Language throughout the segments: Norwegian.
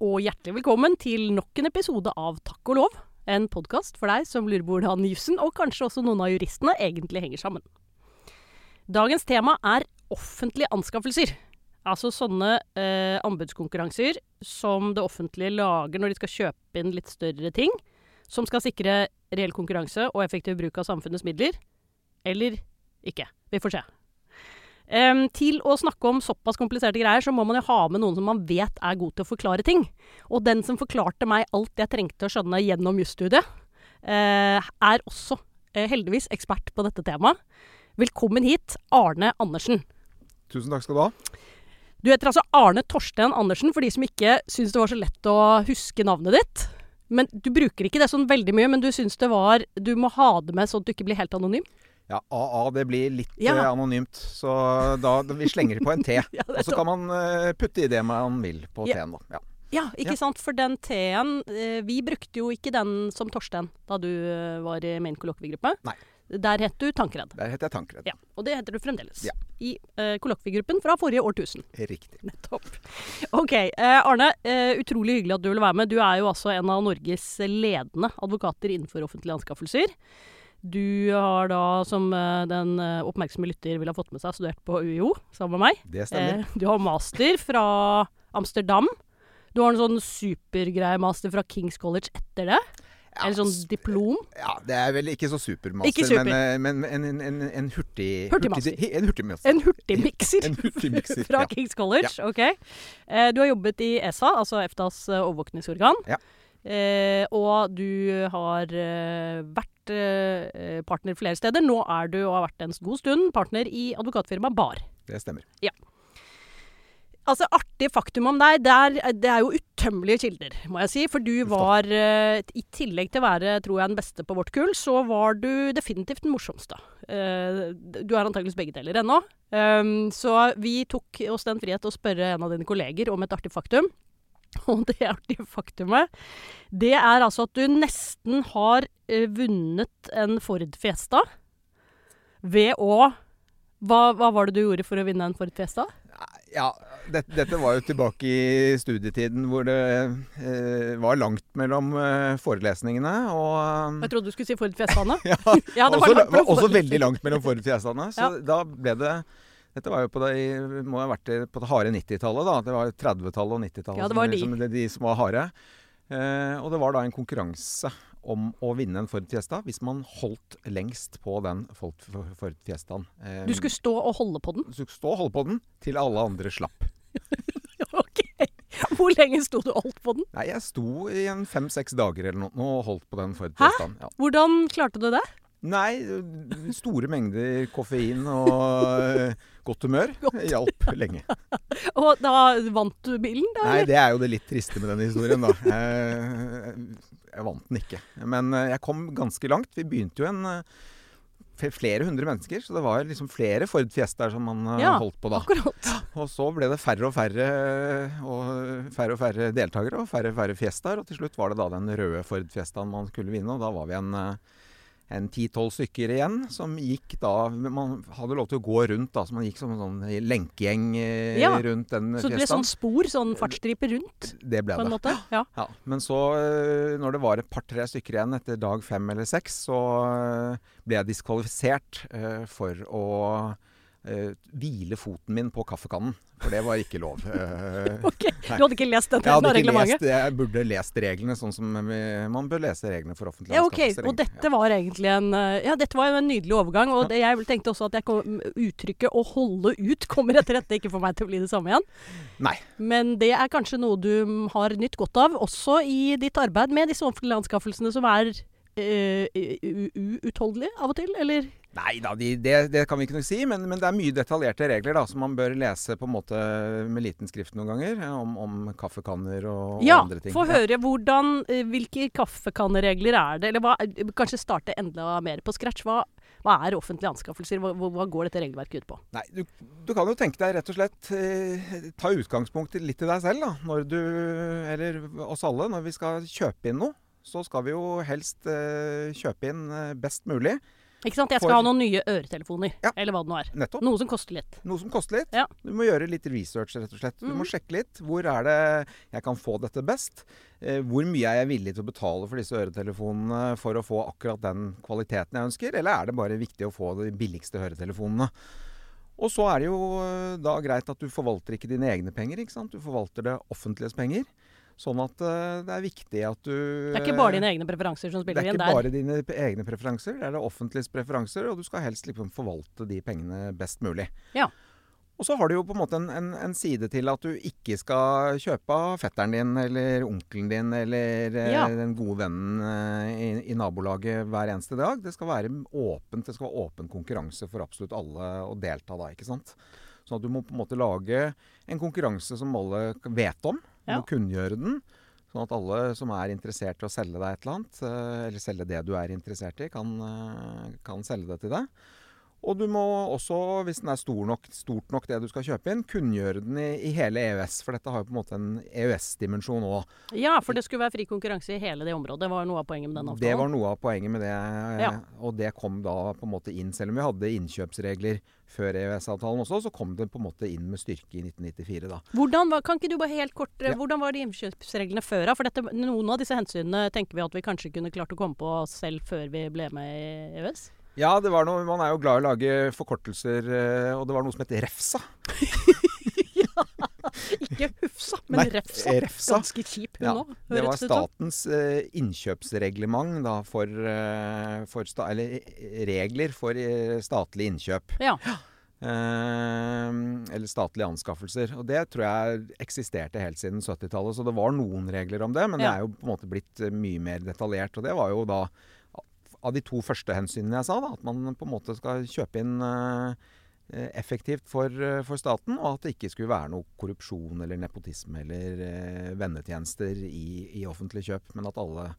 Og hjertelig velkommen til nok en episode av Takk og lov. En podkast for deg som lurer på hvordan jussen, og kanskje også noen av juristene, egentlig henger sammen. Dagens tema er offentlige anskaffelser. Altså sånne eh, anbudskonkurranser som det offentlige lager når de skal kjøpe inn litt større ting, som skal sikre reell konkurranse og effektiv bruk av samfunnets midler. Eller ikke. Vi får se. Um, til å snakke om såpass kompliserte greier, så må man jo ha med noen som man vet er god til å forklare ting. Og den som forklarte meg alt jeg trengte å skjønne gjennom jusstudiet, uh, er også uh, heldigvis ekspert på dette temaet. Velkommen hit, Arne Andersen. Tusen takk skal du ha. Du heter altså Arne Torsten Andersen, for de som ikke syns det var så lett å huske navnet ditt. Men Du bruker ikke det sånn veldig mye, men du syns det var Du må ha det med sånn at du ikke blir helt anonym? Ja, AA det blir litt Ja. eh, anonymt, så da, vi slenger på en T. Ja, og så kan man eh, putte i det man vil på Ja. T-en, da. Ja. Ja, ikke sant? For den T-en eh, Vi brukte jo ikke den som Torstein da du var i min kollokviegruppe. Der het du Tankredd. Der heter jeg Tankred. Ja, og det heter du fremdeles. Ja. I uh, kollokviegruppen fra forrige årtusen. Riktig. Nettopp. Ok, uh, Arne. Uh, utrolig hyggelig at du vil være med. Du er jo altså en av Norges ledende advokater innenfor offentlige anskaffelser. Du har da, som eh, den eh, oppmerksomme lytter vil ha fått med seg, studert på UiO sammen med meg. Det stemmer. Eh, du har master fra Amsterdam. Du har en sånn supergrei master fra Kings College etter det. Ja, Eller sånn diplom. Ja, det er vel ikke så supermaster, Ikke super. men, men en, en, en, hurtig... Hurtigmaster. hurtig- En hurtigmaster. En hurtigmikser hurtig hurtigmikser, fra ja. Kings College. Ok. Eh, du har jobbet i ESA, altså EFTAs overvåkningsorgan. Ja. Og du har eh, vært eh, partner flere steder. Nå er du, og har vært en god stund, partner i advokatfirmaet BAR. Det stemmer. Altså, Artig faktum om deg, det er, det er jo utømmelige kilder, må jeg si. For du var, eh, i tillegg til å være tror jeg, den beste på vårt kull, så var du definitivt den morsomste. Eh, du er antakeligvis begge deler ennå. Um, så vi tok oss den frihet å spørre en av dine kolleger om et artig faktum. Og det artige faktumet, det er altså at du nesten har eh, vunnet en Ford Fiesta ved å hva, hva var det du gjorde for å vinne en Ford Fiesta? Ja, det, dette var jo tilbake i studietiden hvor det eh, var langt mellom eh, forelesningene. Og Jeg trodde du skulle si Ford Fiestaene. ja, Ja, det var også, langt også veldig langt mellom Ford Fiestaene. Så Ja. da ble det Dette var jo på det, må ha vært på det harde 90-tallet, da. Det var 30-tallet og 90-tallet Ja, det var de. som, de som var harde. Eh, og det var da en konkurranse om å vinne en Ford Fiesta hvis man holdt lengst på den Ford, Fiestaen. Eh, Du skulle stå og holde på den? du skulle stå og holde på den til alle andre slapp. ok. Hvor lenge sto du og holdt på den? Nei, jeg sto i en fem-seks dager eller noe og holdt på den Ford Hæ? Fiestaen. Ja. Hvordan klarte du det? Nei, store mengder koffein og eh, godt humør hjalp lenge. Og da vant du bilen, da? Nei, det er jo det litt triste med den historien, da. Jeg, jeg vant den ikke. Men eh, jeg kom ganske langt. Vi begynte jo en eh, flere hundre mennesker, så det var liksom flere Ford Fiestaer som man Ja, holdt på da. Akkurat. Og så ble det færre og færre og færre og færre deltakere og færre og færre Fiestaer. Og til slutt var det da den røde Ford Fiestaen man skulle vinne, og da var vi en en ti-tolv stykker igjen som gikk da Man hadde lov til å gå rundt, da, så man gikk som en sånn lenkegjeng eh, Ja, rundt den Så det ble sånn spor, sånn fartsstripe rundt, Det ble det. Ja. Ja, men så, eh, når det var et par-tre stykker igjen etter dag fem eller seks, så eh, ble jeg diskvalifisert eh, for å eh, hvile foten min på kaffekannen. For det var ikke lov. Uh, Ok, Du hadde ikke lest dette jeg reglementet? lest, jeg burde lest reglene sånn som man bør lese reglene for offentlige Ja, ok. anskaffelser. Og dette var egentlig en eh, Ja, dette var en nydelig overgang. Og det, jeg tenkte også at jeg kom, uttrykket 'å holde ut' kommer etter dette ikke for meg til å bli det samme igjen. Nei. Men det er kanskje noe du har nytt godt av, også i ditt arbeid med disse offentlige anskaffelsene, som er u- u- uutholdelige av og til, eller? Nei da, de, det, det kan vi ikke nok si, men, men det er mye detaljerte regler da, som man bør lese på en måte med liten skrift noen ganger, eh, om, om kaffekanner og, og Ja, andre ting. få høre hvordan, eh, hvilke kaffekanneregler er det? Eller hva, kanskje starte enda mer på scratch. Hva, hva er offentlige anskaffelser? Hva, hva går dette regelverket ut på? Nei, du, du kan jo tenke deg rett og slett eh, ta utgangspunkt litt i deg selv, da. Når du, eller oss alle, når vi skal kjøpe inn noe, så skal vi jo helst eh, kjøpe inn best mulig. Ikke sant? Jeg skal For- ha noen nye øretelefoner. Ja. Eller hva det nå er. Nettopp. Noe som koster litt. Noe som koster litt. Ja. Du må gjøre litt research, rett og slett. Du må Mhm. sjekke litt. Hvor er det jeg kan få dette best? Eh, hvor mye er jeg villig til å betale for disse øretelefonene for å få akkurat den kvaliteten jeg ønsker? Eller er det bare viktig å få de billigste høretelefonene? Og så er det jo eh, da greit at du forvalter ikke dine egne penger, ikke sant? Du forvalter det offentliges penger. Sånn at uh, det er viktig at du Det er ikke bare dine egne preferanser som spiller inn der? det er ikke bare dine egne preferanser, det er det offentliges preferanser, og du skal helst liksom forvalte de pengene best mulig. Ja. Og så har du jo på en måte en, en, en side til at du ikke skal kjøpe av fetteren din eller onkelen din eller eh, Ja. den gode vennen eh, i, i nabolaget hver eneste dag. Det skal være åpent, det skal være åpen konkurranse for absolutt alle å delta da, ikke sant. Sånn at du må på en måte lage en konkurranse som alle vet om. Du må kunngjøre den. Sånn at alle som er interessert i å selge deg et eller annet, eh, eller selge det du er interessert i, kan, eh, kan selge det til deg. Og du må også, hvis den er stor nok, stort nok det du skal kjøpe inn, kunngjøre den i, i hele EØS. For dette har jo på en måte en EØS-dimensjon òg. Ja, for det skulle være fri konkurranse i hele det området. Det var noe av poenget med den avtalen. Det var noe av poenget med det. Ja. Og det kom da på en måte inn, selv om vi hadde innkjøpsregler før EØS-avtalen også, så kom det på en måte inn med styrke i 1994 da. Hvordan var, kan ikke du bare helt kort, eh, Ja. hvordan var de innkjøpsreglene før da? For dette, noen av disse hensynene tenker vi at vi kanskje kunne klart å komme på selv før vi ble med i EØS? Ja, det var noe, man er jo glad i å lage forkortelser, eh, og det var noe som heter REFSA. Ikke Hufsa, men Nei, Refsa. Refsa. Ganske kjip hun Ja, òg, Det var høres det som. statens uh, innkjøpsreglement da, for, uh, for Eller regler for uh, statlige innkjøp. Ja. Uh, eller statlige anskaffelser. Og det tror jeg eksisterte helt siden 70-tallet. Så det var noen regler om det, men det er jo på en måte blitt mye mer detaljert. Og det var jo da av de to første hensynene jeg sa, da, at man på en måte skal kjøpe inn eh, effektivt for, eh, for staten, og at det ikke skulle være noe korrupsjon eller nepotisme eller eh, vennetjenester i, i offentlig kjøp, men at alle,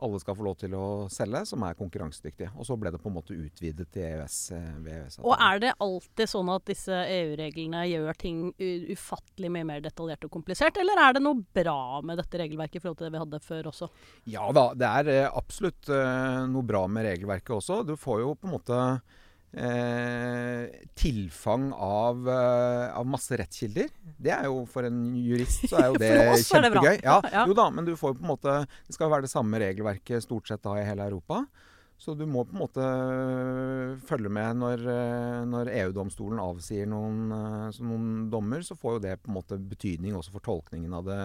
alle skal få lov til å selge som er konkurransedyktige. Og så ble det på en måte utvidet til EØS eh, EØS-avtalen. Og er det alltid sånn at disse EU-reglene gjør ting ufattelig mye mer detaljert og komplisert, eller er det noe bra med dette regelverket i forhold til det vi hadde før også? Ja da, det er eh, absolutt eh, noe bra med regelverket også. Du får jo på en måte eh, tilfang av, eh, av masse rettskilder. Det er jo for en jurist så er jo det kjempegøy. Ja. Jo da, men du får på en måte Det skal være det samme regelverket stort sett da i hele Europa. Så du må på en måte følge med når, eh, når EU-domstolen avsier noen, eh, noen dommer, så får jo det på en måte betydning også for tolkningen av det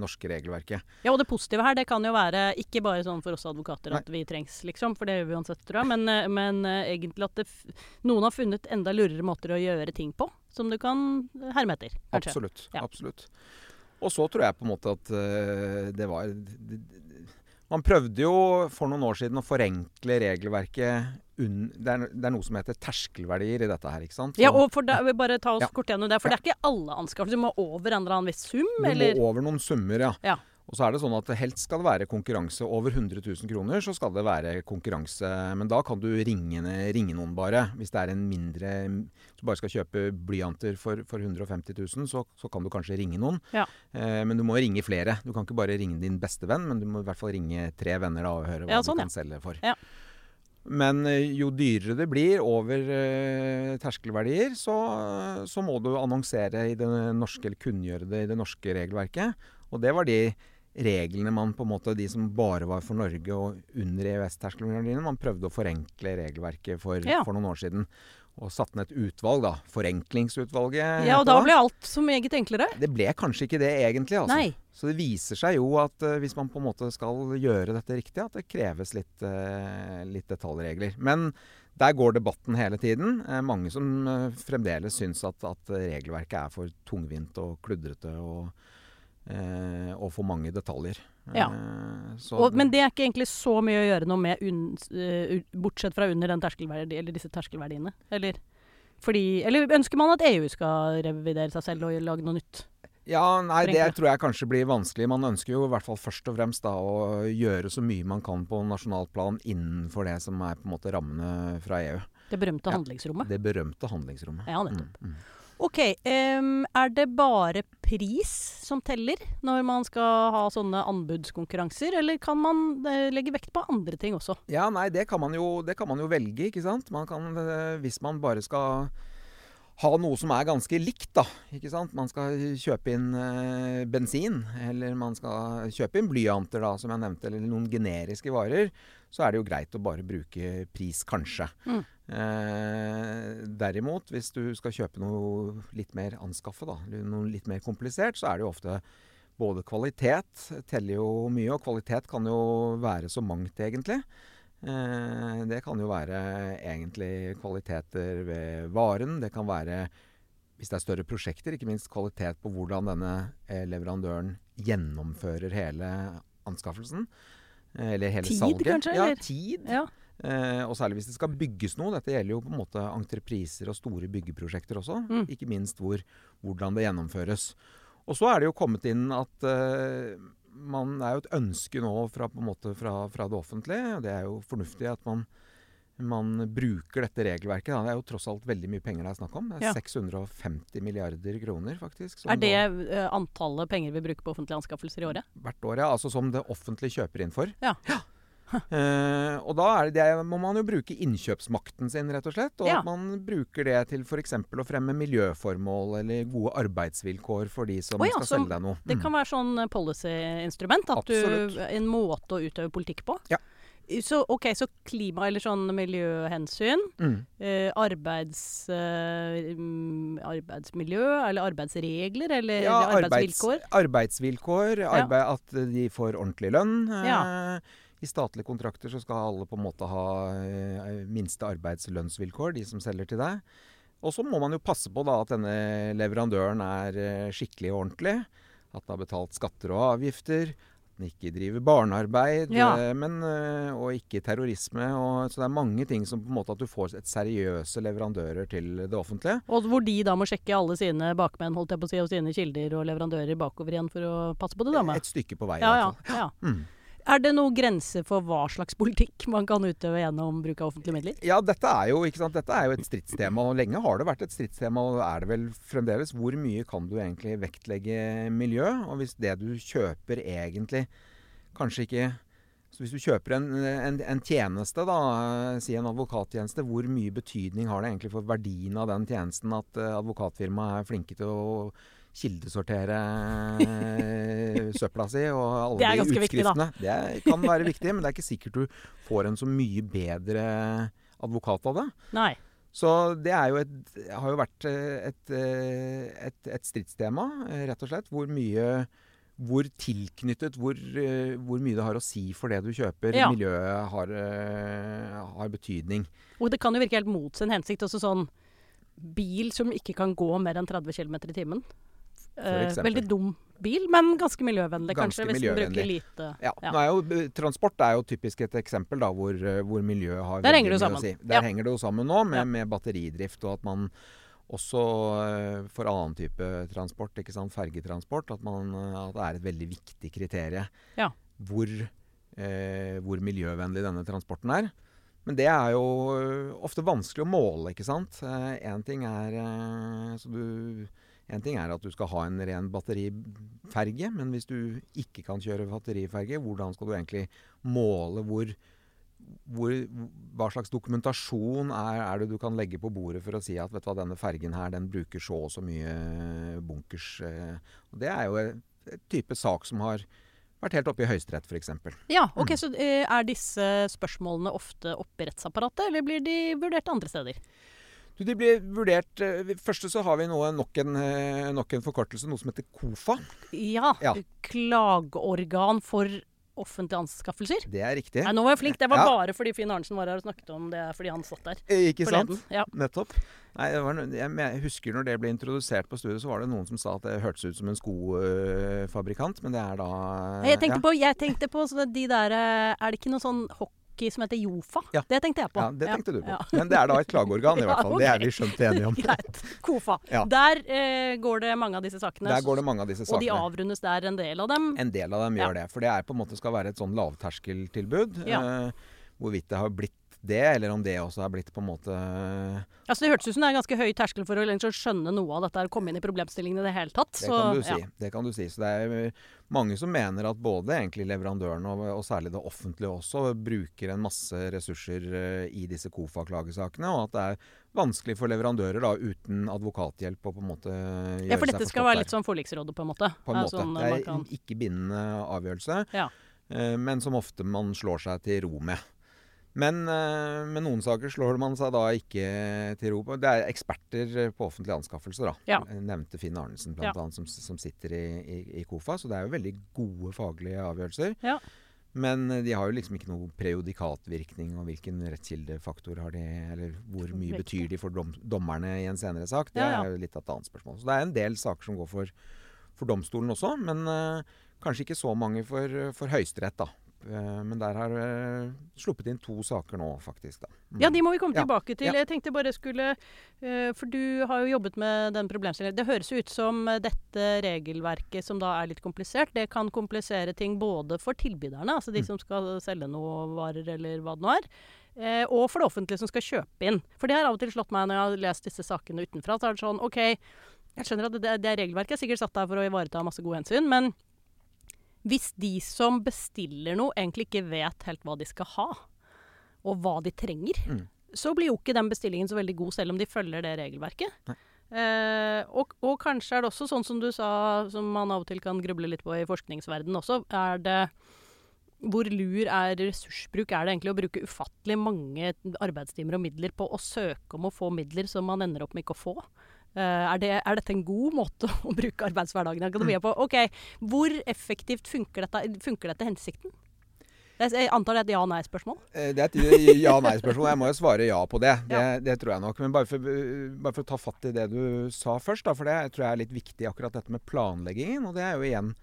norske regelverket. Ja, og det positive her, det kan jo være ikke bare sånn for oss advokater at vi trengs, liksom, for det gjør vi uansett, tror jeg, men, eh, men eh, egentlig at det noen har funnet enda lurere måter å gjøre ting på, som du kan herme etter, kanskje. Absolutt. Ja. absolutt. Og så tror jeg på en måte at eh, det var Man prøvde jo for noen år siden å forenkle regelverket unn, det, er, det er noe som heter terskelverdier i dette her, ikke sant? Så Ja, og for da, vi bare ta oss Ja. kort gjennom det, for det er ikke alle anskaffelser. Du må over en eller annen viss sum, du eller? må over noen summer, ja. Ja. Og så er det sånn at helst skal det være konkurranse over 100 000 kroner. Så skal det være konkurranse. Men da kan du ringe, ringe noen bare. Hvis det er en mindre du bare skal kjøpe blyanter for, for 150 000, så, så kan du kanskje ringe noen. Ja. Eh, men du må ringe flere. Du kan ikke bare ringe din beste venn, men du må i hvert fall ringe tre venner da, og høre hva Ja, sånn, du ja. kan selge for. Ja. Men eh, jo dyrere det blir over eh, terskelverdier, så, så må du annonsere i det norske, eller kunngjøre det i det norske regelverket. Og det var de reglene man på en måte, de som bare var for Norge og under EØS-terskelverdiene, man prøvde å forenkle regelverket for, Ja. for noen år siden. Og satte ned et utvalg, da. Forenklingsutvalget. Ja, og da ble alt så meget enklere. Det ble kanskje ikke det egentlig, altså. Nei. Så det viser seg jo at uh, hvis man på en måte skal gjøre dette riktig, at det kreves litt, uh, litt detaljregler. Men der går debatten hele tiden. Uh, mange som fremdeles syns at, at regelverket er for tungvint og kludrete og, eh, og for mange detaljer. Ja. Eh, så, Og, men det er ikke egentlig så mye å gjøre noe med, un, eh, bortsett fra under den terskelverdi, eller disse terskelverdiene? Eller, fordi, eller ønsker man at EU skal revidere seg selv og lage noe nytt? Ja, nei, det tror jeg kanskje blir vanskelig. Man ønsker jo i hvert fall først og fremst da å gjøre så mye man kan på nasjonalt plan innenfor det som er på en måte rammene fra EU. Det berømte Ja. handlingsrommet? Det berømte handlingsrommet. Ja, nettopp. Mm, mm. Ok, Um, er det bare pris som teller når man skal ha sånne anbudskonkurranser, eller kan man uh, legge vekt på andre ting også? Ja, nei, det kan man jo, det kan man jo velge, ikke sant. Man kan, uh, hvis man bare skal ha noe som er ganske likt, da. Ikke sant? Man skal kjøpe inn uh, bensin, eller man skal kjøpe inn blyanter, da, som jeg nevnte, eller noen generiske varer. Så er det jo greit å bare bruke pris, kanskje. Mm. Eh, derimot, hvis du skal kjøpe noe litt mer anskaffe, da, noe litt mer komplisert, så er det jo ofte både kvalitet teller jo mye, og kvalitet kan jo være så mangt, egentlig. Eh, det kan jo være egentlig kvaliteter ved varen. Det kan være, hvis det er større prosjekter, ikke minst kvalitet på hvordan denne eh, leverandøren gjennomfører hele anskaffelsen. Eh, Eller hele Tid, salget. kanskje, Ja, eller? tid. Ja. Eh, og særlig hvis det skal bygges noe. Dette gjelder jo på en måte entrepriser og store byggeprosjekter også. Mm. Ikke minst hvor, hvordan det gjennomføres. Og så er det jo kommet inn at eh, man er jo et ønske nå fra, på en måte fra, fra det offentlige. og Det er jo fornuftig at man, man bruker dette regelverket. Da. Det er jo tross alt veldig mye penger det er snakk om. Det er Ja. 650 milliarder kroner, faktisk. som Er det nå- eh, antallet penger vi bruker på offentlige anskaffelser i året? Hvert år, ja. Altså som det offentlige kjøper inn for. Ja. Ja. Eh, og da er det, det må man jo bruke innkjøpsmakten sin, rett og slett. Og Ja. at man bruker det til f.eks. å fremme miljøformål eller gode arbeidsvilkår for de som oh, ja, skal så selge deg noe. Det Mm. kan være sånn policy-instrument. En måte å utøve politikk på. Ja. Så, ok, så klima eller sånn miljøhensyn. Mm. Eh, arbeids, eh, mm, arbeidsmiljø, eller arbeidsregler, eller Ja, arbeidsvilkår. arbeidsvilkår. Arbeid, At de får ordentlig lønn. Eh, Ja. I statlige kontrakter så skal alle på en måte ha eh, minste arbeidslønnsvilkår, de som selger til deg. Og så må man jo passe på da at denne leverandøren er eh, skikkelig og ordentlig. At den har betalt skatter og avgifter. At den ikke driver barnearbeid. Ja. eh, Men, og ikke terrorisme. Og, så det er mange ting som på en måte at du får et seriøse leverandører til det offentlige. Og hvor de da må sjekke alle sine bakmenn holdt jeg på å si, og sine kilder og leverandører bakover igjen for å passe på det samme. Et stykke på vei, Ja, ja, ja. Mm. Er det noen grenser for hva slags politikk man kan utøve gjennom bruk av offentlige midler? Ja, dette er, jo, dette er jo et stridstema, og lenge har det vært et stridstema. Og er det vel fremdeles. Hvor mye kan du egentlig vektlegge miljø? Og hvis det du kjøper egentlig kanskje ikke så Hvis du kjøper en, en, en tjeneste, da, si en advokattjeneste, hvor mye betydning har det egentlig for verdien av den tjenesten at eh, advokatfirmaet er flinke til å kildesortere eh, søpla si og alle de utskriftene. viktig? Det kan være viktig, men det er ikke sikkert du får en så mye bedre advokat av det. Nei. Så det er jo et, har jo vært eh, et, eh, et, et stridstema, rett og slett. Hvor mye hvor tilknyttet, hvor, hvor mye det har å si for det du kjøper. Ja. Miljøet har, har betydning. Og det kan jo virke helt mot sin hensikt. Også sånn bil som ikke kan gå mer enn 30 km i timen. Eh, veldig dum bil, men ganske miljøvennlig, Ganske kanskje. Hvis den bruker lite Ja, Ja. Er jo, transport er jo typisk et eksempel da, hvor, eh, hvor miljøet har Der henger det jo sammen. si. Der Ja. henger det jo sammen nå, med, med batteridrift, og at man også eh, for annen type transport, ikke sant, fergetransport, at, man, eh, at det er et veldig viktig kriterium Ja. hvor, eh, hvor miljøvennlig denne transporten er. Men det er jo eh, ofte vanskelig å måle, ikke sant. Én ting er eh, så du en ting er at du skal ha en ren batteriferge, men hvis du ikke kan kjøre batteriferge, hvordan skal du egentlig måle hvor, hvor Hva slags dokumentasjon er, er det du kan legge på bordet for å si at vet du hva, denne fergen her den bruker så og så mye bunkers? eh. Og det er jo et type sak som har vært helt oppe i Høyesterett, f.eks. Ja, ok, Mm. Så eh, er disse spørsmålene ofte oppe i rettsapparatet, eller blir de vurdert andre steder? De blir vurdert først Første så har vi noe, nok, en, eh, nok en forkortelse, noe som heter KOFA. Ja. Ja. Klageorgan for offentlige anskaffelser. Det er riktig. Nei, nå var jeg flink. Det var Ja. bare fordi Finn Arnesen var her og snakket om det fordi han satt der Eh, Ikke sant? Ja. Nettopp. Nei, det var, jeg, husker når det ble introdusert på studiet, så var det noen som sa at det hørtes ut som en skofabrikant, men det er da Jeg tenkte ja. på, jeg tenkte på de der eh, Er det ikke noe sånn hockey som heter Jofa? Ja. Det tenkte jeg på. Ja, det tenkte du på. Men det er da et klageorgan, i hvert fall. Det er vi skjønt enige om. Greit. KOFA. Der eh, går det mange av disse sakene. Der går det mange av disse og de avrundes der, en del av dem. En del av dem gjør det. For det er på en måte skal være et sånn lavterskeltilbud. Eh, hvorvidt det har blitt det, eller om det også er blitt på en måte Altså Det hørtes ut som det er ganske høy terskel for å liksom skjønne noe av dette, og komme inn i problemstillingene i det hele tatt. Det kan du si. Ja. Det kan du si. Så det er mange som mener at både egentlig leverandøren og, og særlig det offentlige også bruker en masse ressurser uh, i disse KOFA-klagesakene, og at det er vanskelig for leverandører da, uten advokathjelp å på en måte gjøre seg Ja, for dette skal være litt sånn forliksrådet, på en måte? På en måte. Sånn, det er en ikke bindende avgjørelse, ja. men som ofte man slår seg til ro med. Men uh, med noen saker slår man seg da ikke til ro. på. Det er eksperter på offentlige anskaffelser. da. Ja. Nevnte Finn Arnesen blant ja. som, som, sitter i, i, i, KOFA. Så det er jo veldig gode faglige avgjørelser. Ja. Men eh, de har jo liksom ikke noe prejudikatvirkning. Og hvilken rettskildefaktor har de, eller hvor mye betyr de for dom, dommerne i en senere sak? Det er jo litt av et annet spørsmål. Så det er en del saker som går for, for domstolen også. Men uh, kanskje ikke så mange for, for Høyesterett, da. Eh, men der har eh, sluppet inn to saker nå, faktisk. Mm. Ja, de må vi komme tilbake til. Ja. Jeg tenkte bare skulle eh, For du har jo jobbet med den problemstillingen. Det høres ut som dette regelverket, som da er litt komplisert, det kan komplisere ting både for tilbyderne, altså de mm. som skal selge noe varer eller hva det nå er, og for det offentlige som skal kjøpe inn. For det har av og til slått meg når jeg har lest disse sakene utenfra. Så er det sånn OK, jeg skjønner at det, det regelverket er sikkert satt der for å ivareta masse gode hensyn, men hvis de som bestiller noe, egentlig ikke vet helt hva de skal ha, og hva de trenger, mm. så blir jo ikke den bestillingen så veldig god, selv om de følger det regelverket. Eh, og, og, kanskje er det også sånn som du sa, som man av og til kan gruble litt på i forskningsverdenen også, er det hvor lur er ressursbruk? Er det egentlig å bruke ufattelig mange arbeidstimer og midler på å søke om å få midler som man ender opp med ikke å få? Uh, er, det, er, dette en god måte å bruke arbeidshverdagen i akademia på? Ok, Hvor effektivt funker dette, funker dette hensikten? Jeg antar det er et ja-nei-spørsmål? Eh, det er et ja-nei-spørsmål. Jeg må jo svare ja på det. Det, ja. det tror jeg nok. Men bare for, bare for, å ta fatt i det du sa først, da, for det tror jeg er litt viktig, akkurat dette med planleggingen. Og det er jo igjen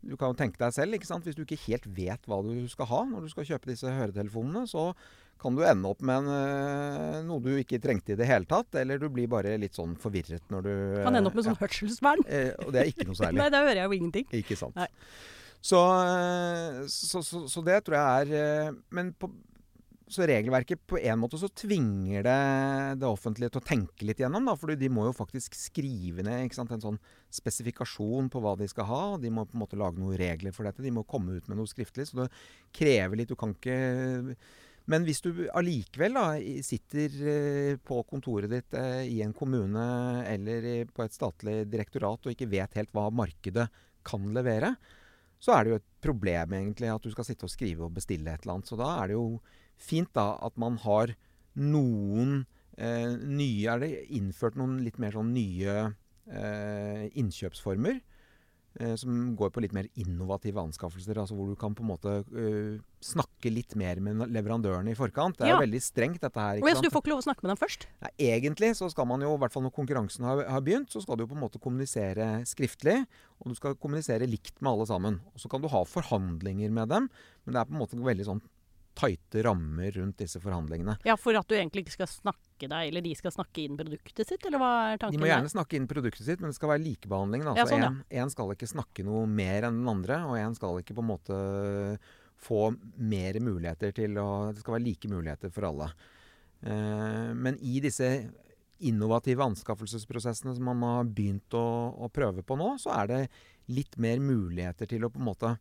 Du kan jo tenke deg selv, ikke sant. Hvis du ikke helt vet hva du skal ha når du skal kjøpe disse høretelefonene, så kan du ende opp med en, eh, noe du ikke trengte i det hele tatt. Eller du blir bare litt sånn forvirret når du Kan ende opp med sånn ja. hørselsvern. Eh, og det er ikke noe særlig. Nei, da hører jeg jo ingenting. Ikke sant. Så, eh, så, så, så, det tror jeg er Men på, så regelverket på en måte så tvinger det det offentlige til å tenke litt gjennom. da, For de må jo faktisk skrive ned sant, en sånn spesifikasjon på hva de skal ha. De må på en måte lage noen regler for dette. De må komme ut med noe skriftlig. Så det krever litt. Du kan ikke men hvis du allikevel sitter eh, på kontoret ditt eh, i en kommune eller på et statlig direktorat og ikke vet helt hva markedet kan levere, så er det jo et problem egentlig at du skal sitte og skrive og bestille et eller annet. Så da er det jo fint da at man har noen eh, nye Er det innført noen litt mer sånn nye eh, innkjøpsformer? Eh, som går på litt mer innovative anskaffelser. altså Hvor du kan på en måte uh, snakke litt mer med leverandørene i forkant. Det er ja. jo veldig strengt, dette her. ikke sant? Så du får ikke lov å snakke med dem først? Nei, Egentlig så skal man jo, i hvert fall når konkurransen har, har, begynt, så skal du jo på en måte kommunisere skriftlig. Og du skal kommunisere likt med alle sammen. Og så kan du ha forhandlinger med dem, men det er på en måte veldig sånn tighte rammer rundt disse forhandlingene. Ja, For at du egentlig ikke skal snakke deg, eller de skal snakke inn produktet sitt, eller hva er tanken? De må gjerne der? snakke inn produktet sitt, men det skal være likebehandling. Da. Ja, sånn, ja. en, en skal ikke snakke noe mer enn den andre, og en skal ikke på en måte få mer muligheter til å Det skal være like muligheter for alle. Eh, men i disse innovative anskaffelsesprosessene som man har begynt å, å prøve på nå, så er det litt mer muligheter til å på en måte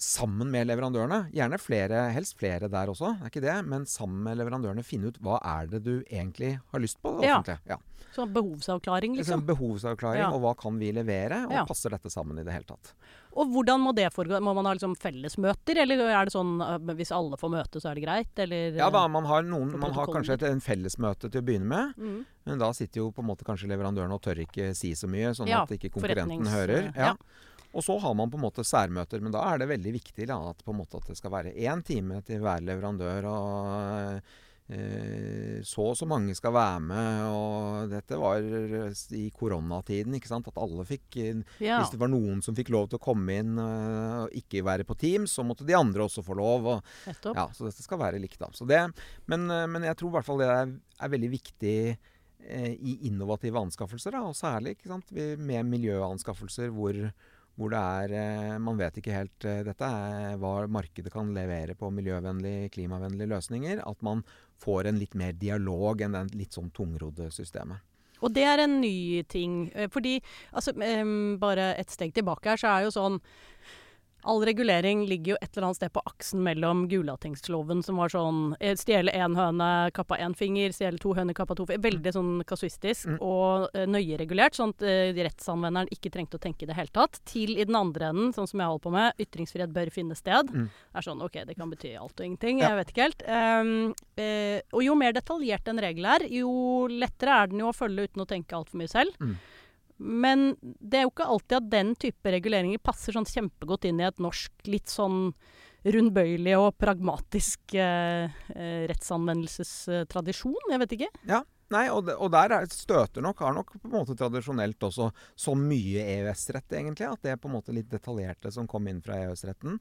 sammen med leverandørene, gjerne flere, helst flere der også, er ikke det, men sammen med leverandørene finne ut hva er det du egentlig har lyst på. Det ja. ja. Sånn behovsavklaring, liksom. Sånn behovsavklaring, ja. og hva kan vi levere, og ja. passer dette sammen i det hele tatt. Og hvordan må det foregå? Må man ha liksom fellesmøter, eller er det sånn øh, hvis alle får møte, så er det greit, eller? Ja da, man har, noen, man har kanskje et en fellesmøte til å begynne med. Mm. Men da sitter jo på en måte kanskje leverandørene og tør ikke si så mye, sånn at ikke konkurrenten hører. Ja. Og så har man på en måte særmøter, men da er det veldig viktig da, at, at, det skal være én time til hver leverandør. og eh, så og så mange skal være med. og Dette var i koronatiden. ikke sant, At alle fikk ja. Hvis det var noen som fikk lov til å komme inn eh, og ikke være på Teams, så måtte de andre også få lov. Og, ja, så dette skal være likt. da. Det, men, eh, men, jeg tror i hvert fall det er, er veldig viktig eh, i innovative anskaffelser. Da, og særlig sant, med miljøanskaffelser hvor hvor det er eh, Man vet ikke helt eh, dette er hva markedet kan levere på miljøvennlige, klimavennlige løsninger. At man får en litt mer dialog enn den litt sånn tungrodde systemet. Og det er en ny ting. eh, Fordi altså, Bare et steg tilbake her, så er jo sånn All regulering ligger jo et eller annet sted på aksen mellom Gulatingsloven, som var sånn eh, Stjele én høne, kappa én finger. Stjele to høner, kappa to finger. Veldig sånn kasuistisk Mm. og uh, nøye regulert, sånn at uh, rettsanvenderen ikke trengte å tenke i det hele tatt. Til i den andre enden, sånn som jeg holder på med, ytringsfrihet bør finne sted. Mm. Det er sånn OK, det kan bety alt og ingenting. Ja. Jeg vet ikke helt. Um, uh, og jo mer detaljert en regel er, jo lettere er den jo å følge uten å tenke altfor mye selv. Mm. Men det er jo ikke alltid at den type reguleringer passer sånn kjempegodt inn i et norsk litt sånn rundbøylig og pragmatisk eh, eh, rettsanvendelsestradisjon. Jeg vet ikke. Nei, og, og der er, støter nok, har nok på en måte tradisjonelt også så mye EØS-rett, egentlig. At det er på en måte litt detaljerte som kom inn fra EØS-retten.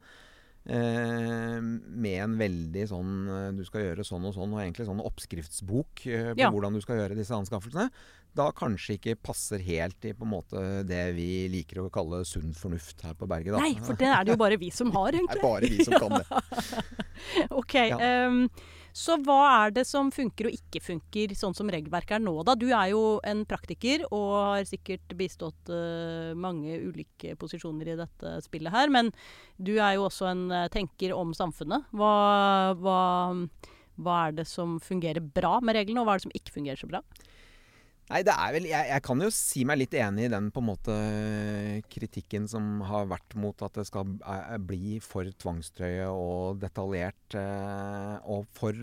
Eh, med en veldig sånn eh, Du skal gjøre sånn og sånn, og egentlig sånn oppskriftsbok eh, på Ja. hvordan du skal gjøre disse anskaffelsene. Da kanskje ikke passer helt i på en måte det vi liker å kalle sunn fornuft her på berget. Da. Nei, for det er det jo bare vi som har, det er bare vi som kan det. Ok, Ja. ehm, Så hva er det som funker og ikke funker, sånn som regelverket er nå, da? Du er jo en praktiker og har sikkert bistått uh, mange ulike posisjoner i dette spillet her. Men du er jo også en uh, tenker om samfunnet. Hva, hva, hva er det som fungerer bra med reglene, og hva er det som ikke fungerer så bra? Nei, det er vel jeg, jeg kan jo si meg litt enig i den på en måte kritikken som har vært mot at det skal eh, bli for tvangstrøye og detaljert eh, og for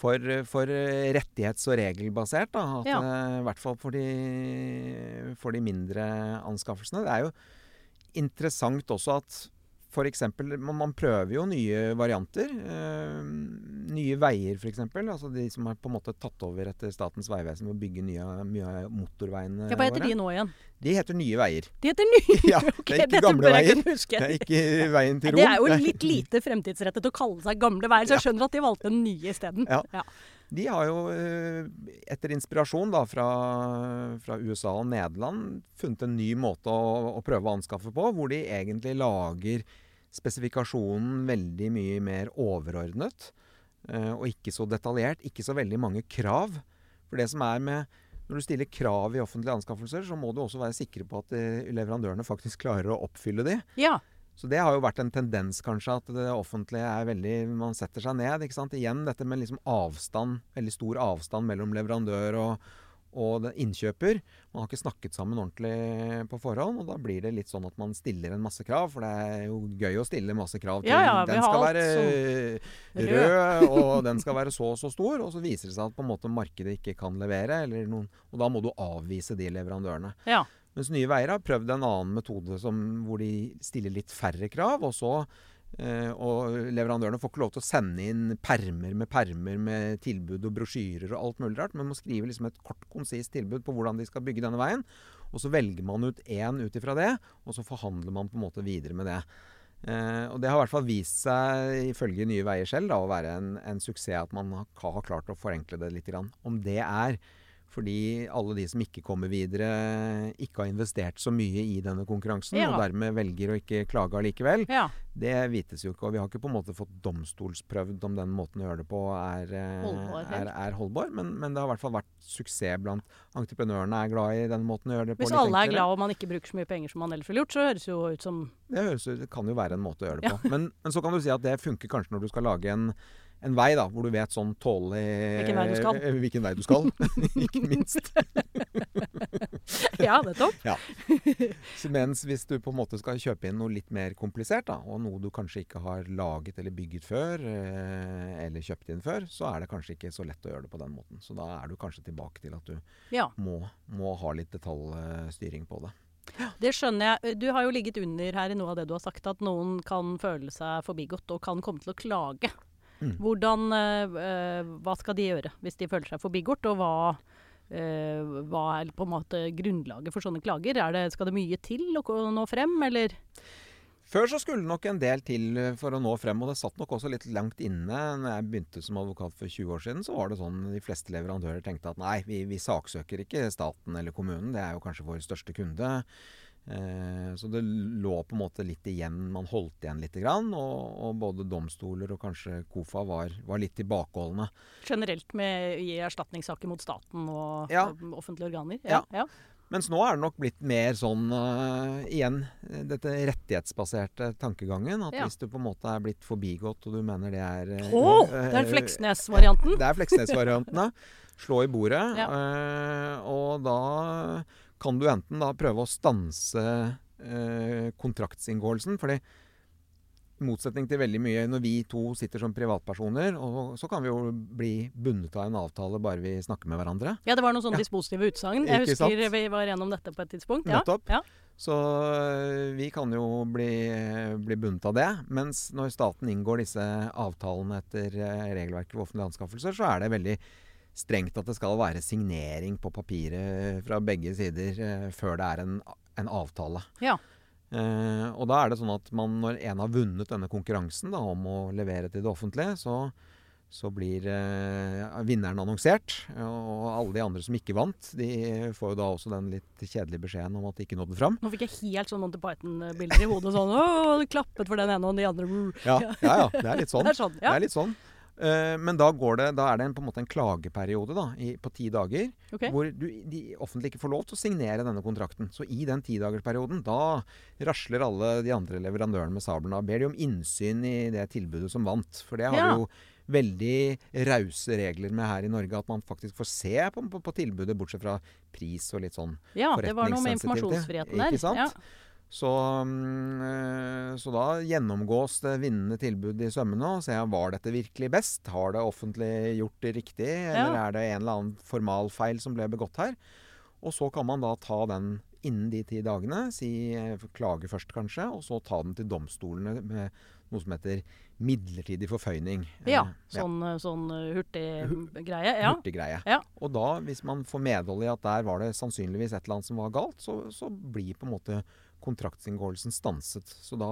for, for rettighets- og regelbasert. Da. At, Ja. eh, I hvert fall for de, for de mindre anskaffelsene. Det er jo interessant også at f.eks. Man, man prøver jo nye varianter. Eh, nye veier, f.eks. Altså de som har på en måte tatt over etter Statens vegvesen med å bygge nye, mye av motorveiene Ja, hva heter våre. de nå igjen? De heter Nye Veier. De heter Nye! Ja, Ok, det er ikke gamle veier. Det er ikke veien til Rom. Det er jo litt lite fremtidsrettet å kalle seg gamle veier, så jeg skjønner at de valgte den nye isteden. Ja. Ja. De har jo, eh, etter inspirasjon da, fra, fra USA og Nederland, funnet en ny måte å, å prøve å anskaffe på, hvor de egentlig lager spesifikasjonen veldig mye mer overordnet. eh, Og ikke så detaljert. Ikke så veldig mange krav. For det som er med Når du stiller krav i offentlige anskaffelser, så må du også være sikre på at eh, leverandørene faktisk klarer å oppfylle de. ja. Så det har jo vært en tendens kanskje at det offentlige er veldig Man setter seg ned. ikke sant? Igjen dette med liksom avstand, veldig stor avstand mellom leverandør og, og innkjøper. Man har ikke snakket sammen ordentlig på forhånd, og da blir det litt sånn at man stiller en masse krav. For det er jo gøy å stille masse krav til Ja, ja, Den skal være rød, og den skal være så og så stor. Og så viser det seg at på en måte markedet ikke kan levere, eller noen, og da må du avvise de leverandørene. ja. Mens Nye Veier har prøvd en annen metode som, hvor de stiller litt færre krav. Og så eh, og leverandørene får ikke lov til å sende inn permer med permer med tilbud og brosjyrer og alt mulig rart, men må skrive liksom et kort, konsist tilbud på hvordan de skal bygge denne veien. Og så velger man ut én ut ifra det, og så forhandler man på en måte videre med det. Eh, og det har i hvert fall vist seg, ifølge Nye Veier selv, da, å være en, en suksess at man har, har klart å forenkle det litt. Grann. Om det er fordi alle de som ikke kommer videre, ikke har investert så mye i denne konkurransen, Ja. og dermed velger å ikke klage allikevel. ja. Det vites jo ikke, og vi har ikke på en måte fått domstolsprøvd om den måten å gjøre det på er, eh, Holdbar, er, er holdbar. Men, men det har i hvert fall vært suksess blant entreprenørene er glad i den måten å gjøre det på. Hvis alle er glad og man ikke bruker så mye penger som man ellers ville gjort, så høres jo ut som Det, høres, det kan jo være en måte å gjøre det på. Men, men så kan du si at det funker kanskje når du skal lage en, en vei da, hvor du vet sånn tålelig Hvilken vei du skal. eh, Hvilken vei du skal, ikke minst. Ja, nettopp. Ja. Mens hvis du på en måte skal kjøpe inn noe litt mer komplisert, da, og noe du kanskje ikke har laget eller bygget før, eh, eller kjøpt inn før, så er det kanskje ikke så lett å gjøre det på den måten. Så da er du kanskje tilbake til at du Ja, må, må ha litt detaljstyring på det. Ja. det skjønner jeg. Du har jo ligget under her i noe av det du har sagt, at noen kan føle seg forbigått og kan komme til å klage. Mm. Hvordan, eh, eh, Hva skal de gjøre hvis de føler seg forbigått, og hva, eh, hva er på en måte grunnlaget for sånne klager? Er det, skal det mye til å nå frem, eller? Før så skulle det nok en del til for å nå frem, og det satt nok også litt langt inne. Når jeg begynte som advokat for 20 år siden, så var det sånn de fleste leverandører tenkte at nei, vi, vi saksøker ikke staten eller kommunen, det er jo kanskje vår største kunde. Eh, så det lå på en måte litt igjen. Man holdt igjen litt. Grann, og, og både domstoler og kanskje KOFA var, var litt tilbakeholdne. Generelt med å gi erstatningssaker mot staten og Ja. offentlige organer? Ja. ja. Mens nå er det nok blitt mer sånn uh, igjen dette rettighetsbaserte tankegangen. At Ja. hvis du på en måte er blitt forbigått, og du mener det er uh, eh, Det er Fleksnes-varianten. Det er Fleksnes-varianten, ja. Slå i bordet. Ja. Uh, og da kan du enten da prøve å stanse eh, kontraktsinngåelsen. fordi i motsetning til veldig mye når vi to sitter som privatpersoner, og så kan vi jo bli bundet av en avtale bare vi snakker med hverandre. Ja, det var noen sånne Ja. dispositive utsagn. Jeg Ikke husker sant? vi var gjennom dette på et tidspunkt. Ja. Nettopp. Ja. Så øh, vi kan jo bli, bli bundet av det. Mens når staten inngår disse avtalene etter øh, regelverket for offentlige anskaffelser, så er det veldig strengt at det skal være signering på papiret fra begge sider øh, før det er en, en avtale. Ja. Eh, og da er det sånn at man, når en har vunnet denne konkurransen da, om å levere til det offentlige, så, så blir eh, vinneren annonsert. Og alle de andre som ikke vant, de får jo da også den litt kjedelige beskjeden om at de ikke nådde fram. Nå fikk jeg helt sånn Monty Python-bilder i hodet. Sånn Å, klappet for den ene og de andre. Ja, ja, ja det er litt sånn. Det er sånn, Det er litt sånn. Eh, men da, går det, da er det en, på en måte en klageperiode da, i, på ti dager, okay. hvor du, de offentlige ikke får lov til å signere denne kontrakten. Så i den tidagersperioden, da rasler alle de andre leverandørene med sabelen. og ber de om innsyn i det tilbudet som vant. For det har Ja. vi jo veldig rause regler med her i Norge, at man faktisk får se på, på, på tilbudet, bortsett fra pris og litt sånn. Ja, det var noe med informasjonsfriheten der. ikke sant? Ja. Så, mm, eh, så da gjennomgås det vinnende tilbudet i sømmene og ser var dette virkelig best. Har det offentlig gjort det riktig, eller Ja. er det en eller annen formalfeil som ble begått her? Og så kan man da ta den innen de ti dagene, si eh, klage først kanskje, og så ta den til domstolene med noe som heter midlertidig forføyning. ja. sånn, Sånn, sånn hurtig greie. Ja. Hurtiggreie. Ja. Og da, hvis man får medhold i at der var det sannsynligvis et eller annet som var galt, så, så blir på en måte kontraktsinngåelsen stanset. Så da,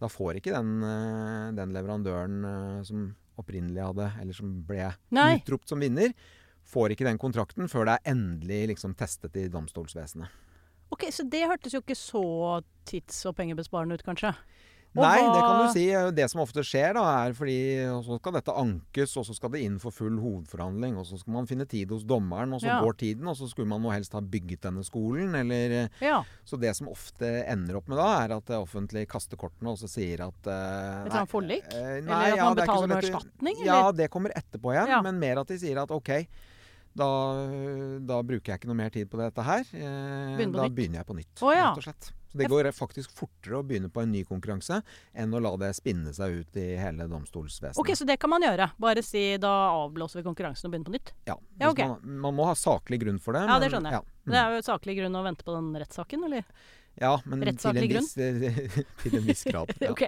da får ikke den, eh, den leverandøren eh, som opprinnelig hadde, eller som ble Nei. utropt som vinner, får ikke den kontrakten før det er endelig liksom testet i domstolsvesenet. Ok, Så det hørtes jo ikke så tids- og pengebesparende ut, kanskje? Og Nei, hva- det kan du si. Det som ofte skjer, da, er fordi så skal dette ankes, og så skal det inn for full hovedforhandling, og så skal man finne tid hos dommeren, og så Ja. går tiden, og så skulle man helst ha bygget denne skolen, eller Ja. Så det som ofte ender opp med da, er at det offentlige kaster kortene og så sier at uh, Et sånt forlik? eh, Eller at man er betaler med erstatning, Ja, det kommer etterpå igjen. Men mer at de sier at OK, da, da bruker jeg ikke noe mer tid på dette her. Eh, på da nytt. begynner jeg på nytt, oh, ja. rett og slett. Så det går faktisk fortere å begynne på en ny konkurranse enn å la det spinne seg ut i hele domstolsvesenet. Ok, Så det kan man gjøre. Bare si da avblåser vi konkurransen og begynner på nytt. Ja, Ja, okay. man, man må ha saklig grunn for det. Ja, det skjønner jeg. Ja, Det er jo saklig grunn å vente på den rettssaken, eller? Ja men til en, viss, til en viss grad. Ja. Ok.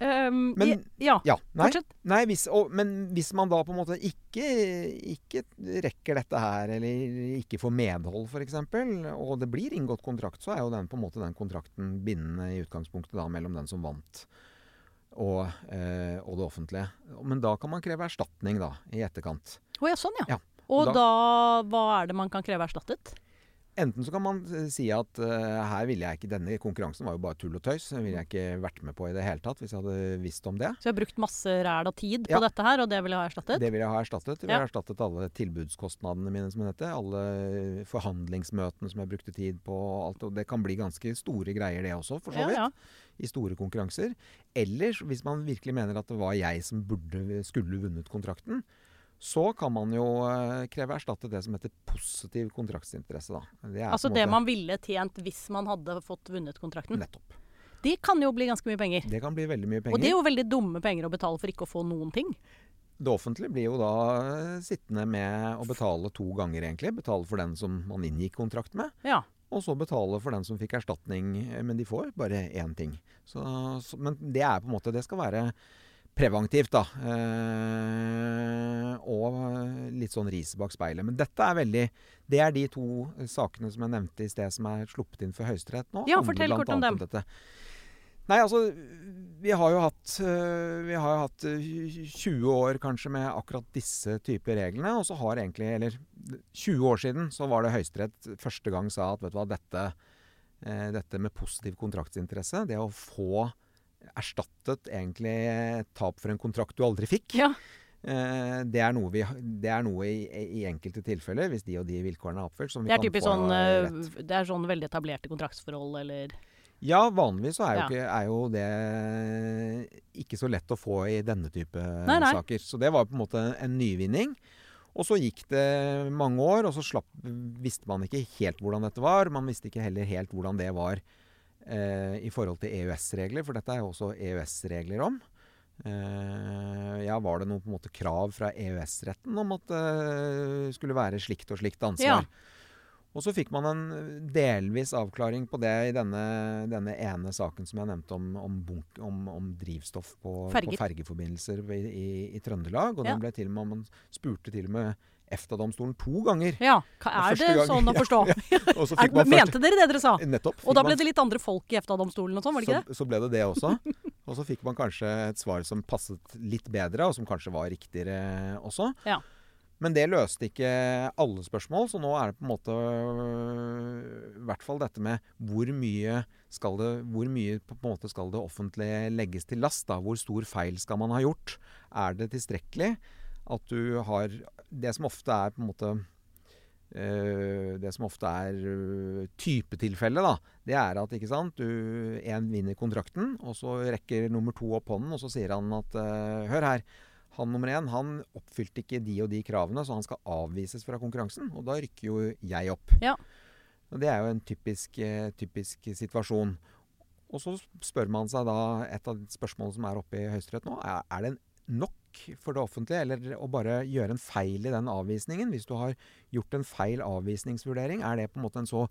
Um, Men- ja, Ja, nei, nei hvis, og, men hvis man da på en måte ikke, ikke rekker dette her, eller ikke får medhold f.eks., og det blir inngått kontrakt, så er jo den på en måte den kontrakten bindende i utgangspunktet da mellom den som vant og, eh, og det offentlige. Men da kan man kreve erstatning da, i etterkant. Å ja, sånn ja. Ja, Og da- da, hva er det man kan kreve erstattet? Enten så kan man eh, si at uh, her ville jeg ikke Denne konkurransen var jo bare tull og tøys. Den ville jeg ikke vært med på i det hele tatt hvis jeg hadde visst om det. Så jeg har brukt masse ræl og tid på Ja. dette her, og det vil jeg ha erstattet? Det vil jeg ha erstattet. Jeg vil Ja. ha erstattet alle tilbudskostnadene mine som det heter. Alle forhandlingsmøtene som jeg brukte tid på. og Alt, og det kan bli ganske store greier det også, for så ja, vidt. ja. I store konkurranser. Eller hvis man virkelig mener at det var jeg som burde, skulle vunnet kontrakten, så kan man jo eh, kreve erstatte det som heter positiv kontraktsinteresse. Da. Det Altså det måte- man ville tjent hvis man hadde fått vunnet kontrakten. Nettopp. Det kan jo bli ganske mye penger. Det kan bli veldig mye penger. Og det er jo veldig dumme penger å betale for ikke å få noen ting. Det offentlige blir jo da eh, sittende med å betale to ganger, egentlig. Betale for den som man inngikk kontrakt med, Ja. og så betale for den som fikk erstatning. eh, Men de får bare én ting. Så, så, men det er på en måte Det skal være preventivt, da. Eh, og litt sånn ris bak speilet. Men dette er veldig Det er de to sakene som jeg nevnte i sted, som er sluppet inn for Høyesterett nå. Ja, fortell kort om dem. Om Nei, altså Vi har jo hatt, øh, vi har jo hatt øh, 20 år kanskje med akkurat disse typer reglene. Og så har egentlig Eller 20 år siden så var det Høyesterett første gang sa at vet du hva, dette eh, dette med positiv kontraktsinteresse. Det å få erstattet egentlig tap for en kontrakt du aldri fikk. Ja. Eh, det er noe, vi, det er noe i, i enkelte tilfeller, hvis de og de vilkårene er oppfylt, som vi Det er typisk sånn, eh, det er sånn veldig etablerte kontraktsforhold, eller Ja, vanligvis så er jo, Ja. ikke, er jo det ikke så lett å få i denne type Nei, nei. saker. Så det var på en måte en nyvinning. Og så gikk det mange år, og så slapp, visste man ikke helt hvordan dette var. Man visste ikke heller helt hvordan det var i forhold til EØS-regler, for dette er jo også EØS-regler om. Uh, ja, var det noe på en måte krav fra EØS-retten om at det skulle være slikt og slikt ansvar? Og så fikk man en delvis avklaring på det i denne, denne ene saken som jeg nevnte om, om, bunk, om, om drivstoff på, på fergeforbindelser i, i, i Trøndelag. Og Ja. den ble til og med, man spurte til og med EFTA-domstolen to ganger. Ja, hva- er det gang- sånn å forstå? Ja, ja. Er, man mente dere det dere sa? Nettopp. Og da ble det litt andre folk i EFTA-domstolen og sånn, var det ikke det? så, så ble det det også. Og så fikk man kanskje et svar som passet litt bedre, og som kanskje var riktigere også. Ja. Men det løste ikke alle spørsmål, så nå er det på en måte I hvert fall dette med hvor mye skal det, hvor mye på en måte skal det offentlige legges til last? da? Hvor stor feil skal man ha gjort? Er det tilstrekkelig at du har Det som ofte er på en måte øh, det som ofte er øh, typetilfellet, da, det er at ikke sant, du en vinner kontrakten, og så rekker nummer to opp hånden, og så sier han at øh, Hør her. Han nummer én han oppfylte ikke de og de kravene, så han skal avvises fra konkurransen. Og da rykker jo jeg opp. Ja. Og Det er jo en typisk, eh, typisk situasjon. Og så spør man seg da et av spørsmålene som er oppe i Høyesterett nå, er, er det nok for det offentlige eller å bare gjøre en feil i den avvisningen? Hvis du har gjort en feil avvisningsvurdering, er det på en måte en så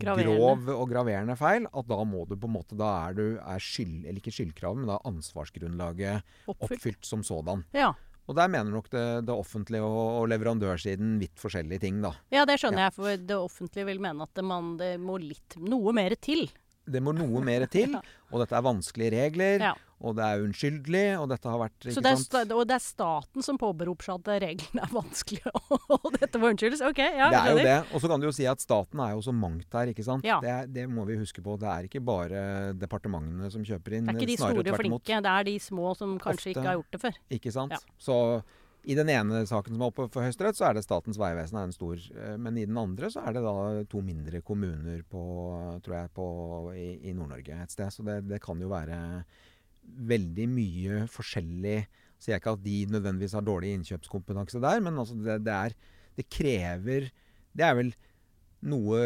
grov og graverende feil at da må du på en måte Da er du er skyld, eller ikke skyldkravet, men da ansvarsgrunnlaget Oppfylt. oppfylt som sådan. Ja. Og der mener nok det, det offentlige og, og leverandørsiden vidt forskjellige ting, da. ja, det skjønner jeg, for det offentlige vil mene at det, man, det må litt, noe mer til. Det må noe mer til, og dette er vanskelige regler, Ja. og det er unnskyldelig, og dette har vært Så ikke det er, sant? og det er staten som påberoper seg at reglene er vanskelige, og dette må unnskyldes? OK, ja, det er jo det. Og så kan du jo si at staten er jo så mangt her, ikke sant. Ja. Det, er, det må vi huske på. Det er ikke bare departementene som kjøper inn. Det er ikke de store og flinke, det er de små som kanskje Ofte. ikke har gjort det før. Ikke sant? Ja. Så i den ene saken som er oppe for Høyesterett, så er det Statens vegvesen er en stor. eh, Men i den andre så er det da to mindre kommuner på, tror jeg, på, i, i Nord-Norge et sted. Så det, det kan jo være veldig mye forskjellig Sier jeg ikke at de nødvendigvis har dårlig innkjøpskompetanse der, men altså det, det er Det krever Det er vel noe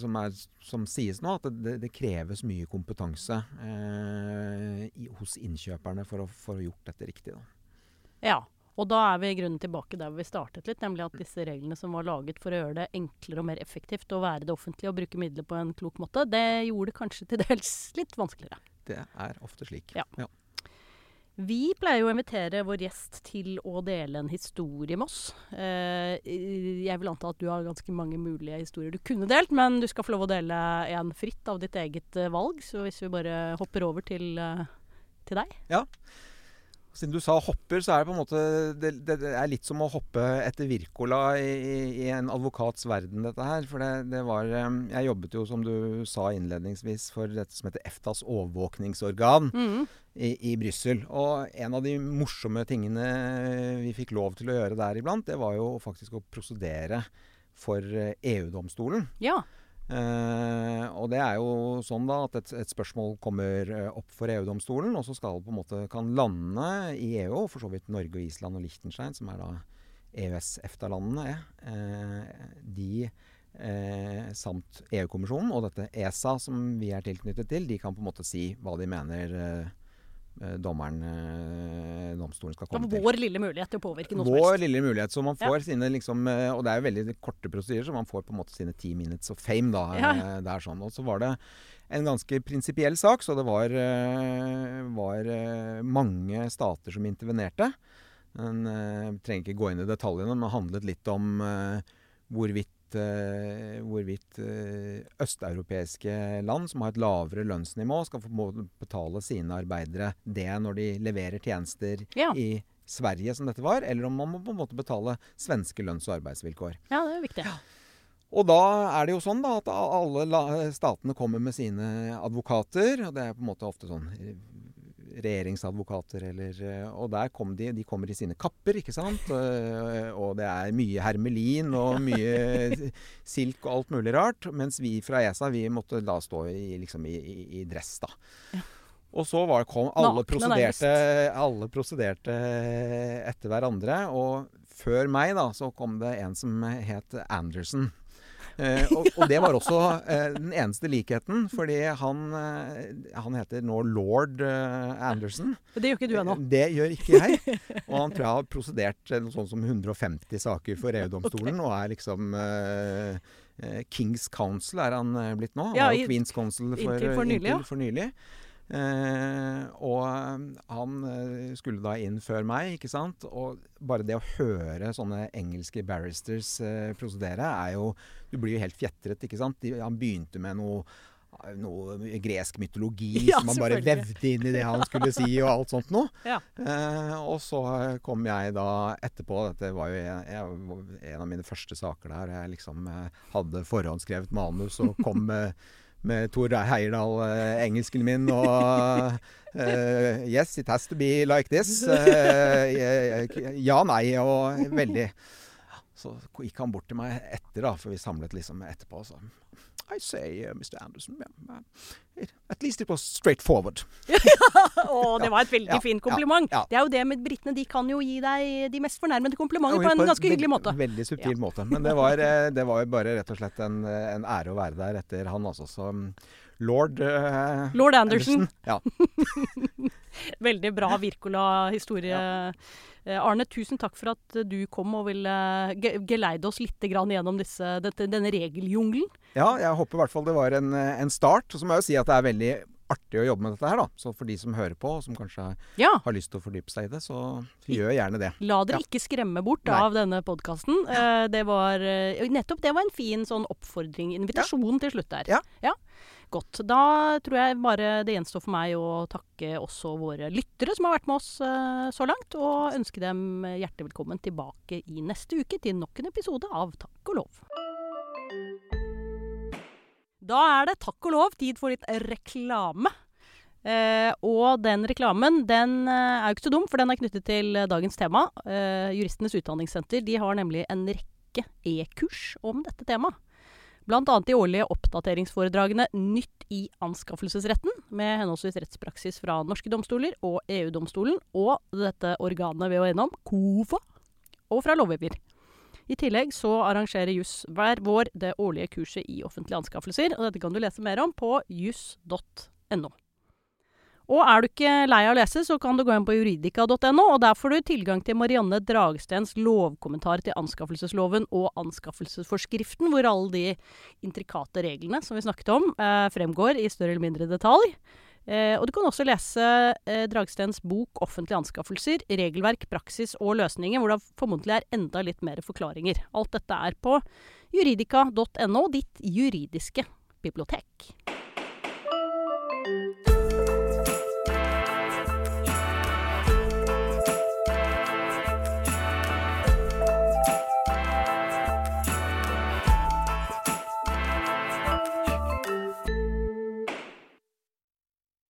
som, er, som sies nå, at det, det kreves mye kompetanse eh, i, hos innkjøperne for å få gjort dette riktig. Da. Ja. Og da er vi i grunnen tilbake der vi startet litt, nemlig at disse reglene som var laget for å gjøre det enklere og mer effektivt å være det offentlige og bruke midler på en klok måte, det gjorde det kanskje til dels litt vanskeligere. Det er ofte slik. Ja. Vi pleier å invitere vår gjest til å dele en historie med oss. Eh, jeg vil anta at du har ganske mange mulige historier du kunne delt, men du skal få lov å dele en fritt av ditt eget eh, valg. Så hvis vi bare hopper over til, eh, til deg. Siden du sa hopper, så er det på en måte Det, det, er litt som å hoppe etter Wirkola i, i, i en advokats verden, dette her. For det, det var eh, Jeg jobbet jo, som du sa innledningsvis, for dette som heter EFTAs overvåkningsorgan Mm. i, i Brussel. Og en av de morsomme tingene vi fikk lov til å gjøre der iblant, det var jo faktisk å prosedere for eh, EU-domstolen. Ja. Eh, og det er jo sånn da at et, et spørsmål kommer eh, opp for EU-domstolen, og så skal på en måte kan landene i EU, og for så vidt Norge og Island og Liechtenstein, som er da EØS-EFTA-landene, eh, de eh, samt EU-kommisjonen og dette ESA som vi er tilknyttet til, de kan på en måte si hva de mener eh, dommeren, eh, domstolen skal komme til. vår lille mulighet til å påvirke noe Vår lille mulighet. Så man får sine liksom eh, Og det er jo veldig korte prosedyrer, så man får på en måte sine ti minutes of fame, da. Ja. der er sånn. Og så var det en ganske prinsipiell sak, så det var, eh, var eh, mange stater som intervenerte. Men eh, trenger ikke gå inn i detaljene, men handlet litt om eh, hvorvidt eh, hvorvidt eh, østeuropeiske land som har et lavere lønnsnivå, skal få betale sine arbeidere det når de leverer tjenester Ja. i Sverige, som dette var, eller om man må på en måte betale svenske lønns- og arbeidsvilkår. Ja, det er viktig. Og da er det jo sånn da at alle statene kommer med sine advokater. Og det er på en måte ofte sånn regjeringsadvokater eller eh, Og der kom de, de kommer i sine kapper, ikke sant. Eh, Og det er mye hermelin og mye silk og alt mulig rart. Mens vi fra ESA vi måtte da stå i, liksom i, i, i dress, da. Og så var, kom alle prosederte, alle prosederte etter hverandre. Og før meg da, så kom det en som het Anderson. Eh, og, og det var også eh, den eneste likheten, fordi han, eh, han heter nå lord eh, Anderson. Det gjør ikke du ennå. Det gjør ikke jeg. Og han tror jeg har prosedert eh, noe sånt som 150 saker for EU-domstolen, og er liksom Kings Council er han blitt nå. Han Ja, var jo Queens Council for, inntil for nylig, inntil for nylig. Eh, og eh, han eh, skulle da inn før meg, ikke sant. Og bare det å høre sånne engelske barristers eh, prosedere er jo Du blir jo helt fjetret, ikke sant. De, han begynte med noe noe gresk mytologi Ja, som han bare vevde inn i det han skulle si, og alt sånt noe. Ja. Eh, og så kom jeg da etterpå Dette var jo en, jeg, en av mine første saker der. Jeg liksom eh, hadde forhåndsskrevet manus og kom med, med Tor Heyerdahl, eh, engelsken min, og uh, Yes, it has to be like this. Uh, ja, nei, og veldig Så gikk han bort til meg etter, da, for vi samlet liksom etterpå. Så I say, uh, Mr. Anderson, yeah, it, at least it was straightforward. Å, det var et veldig Ja, fint kompliment. ja, ja. Det er jo det med britene. De kan jo gi deg de mest fornærmede komplimenter på en ganske hyggelig måte. Veldig subtil måte. Men det var, eh, det var jo bare rett og slett en, en ære å være der etter han, altså. Så mm, lord uh, Lord Anderson. Ja. Veldig bra Wirkola-historie. Eh, Arne, tusen takk for at du kom og ville geleide oss litt grann gjennom disse, dette, denne regeljungelen. ja, jeg håper i hvert fall det var en, eh, en start. Og så må jeg jo si at det er veldig artig å jobbe med dette her, da. Så for de som hører på, og som kanskje har, Ja. har lyst til å fordype seg i det, så gjør gjerne det. La dere Ja. ikke skremme bort Nei. av denne podkasten. Ja. det var eh, Nettopp det var en fin sånn oppfordring, invitasjon til slutt der. Ja. Godt. Da tror jeg bare det gjenstår for meg å takke også våre lyttere som har vært med oss eh, så langt, og ønske dem hjertelig velkommen tilbake i neste uke til nok en episode av Takk og lov. Da er det takk og lov tid for litt reklame. Eh, og den reklamen den eh, er jo ikke så dum, for den er knyttet til dagens tema. Eh, Juristenes utdanningssenter de har nemlig en rekke e-kurs om dette temaet. Annet de årlige oppdateringsforedragene Nytt i anskaffelsesretten, med henholdsvis rettspraksis fra norske domstoler og EU-domstolen, og dette organet vi var innom, KOFA, og fra lovgiver. I tillegg så arrangerer Juss hver vår det årlige kurset i offentlige anskaffelser, og dette kan du lese mer om på juss.no. Og er du ikke lei av å lese, så kan du gå inn på juridika.no, og der får du tilgang til Marianne Dragstens lovkommentar til anskaffelsesloven og anskaffelsesforskriften, hvor alle de intrikate reglene som vi snakket om, eh, fremgår i større eller mindre detalj. Eh, og du kan også lese eh, Dragstens bok 'Offentlige anskaffelser regelverk, praksis og løsninger', hvor det formodentlig er enda litt mer forklaringer. Alt dette er på juridika.no, ditt juridiske bibliotek.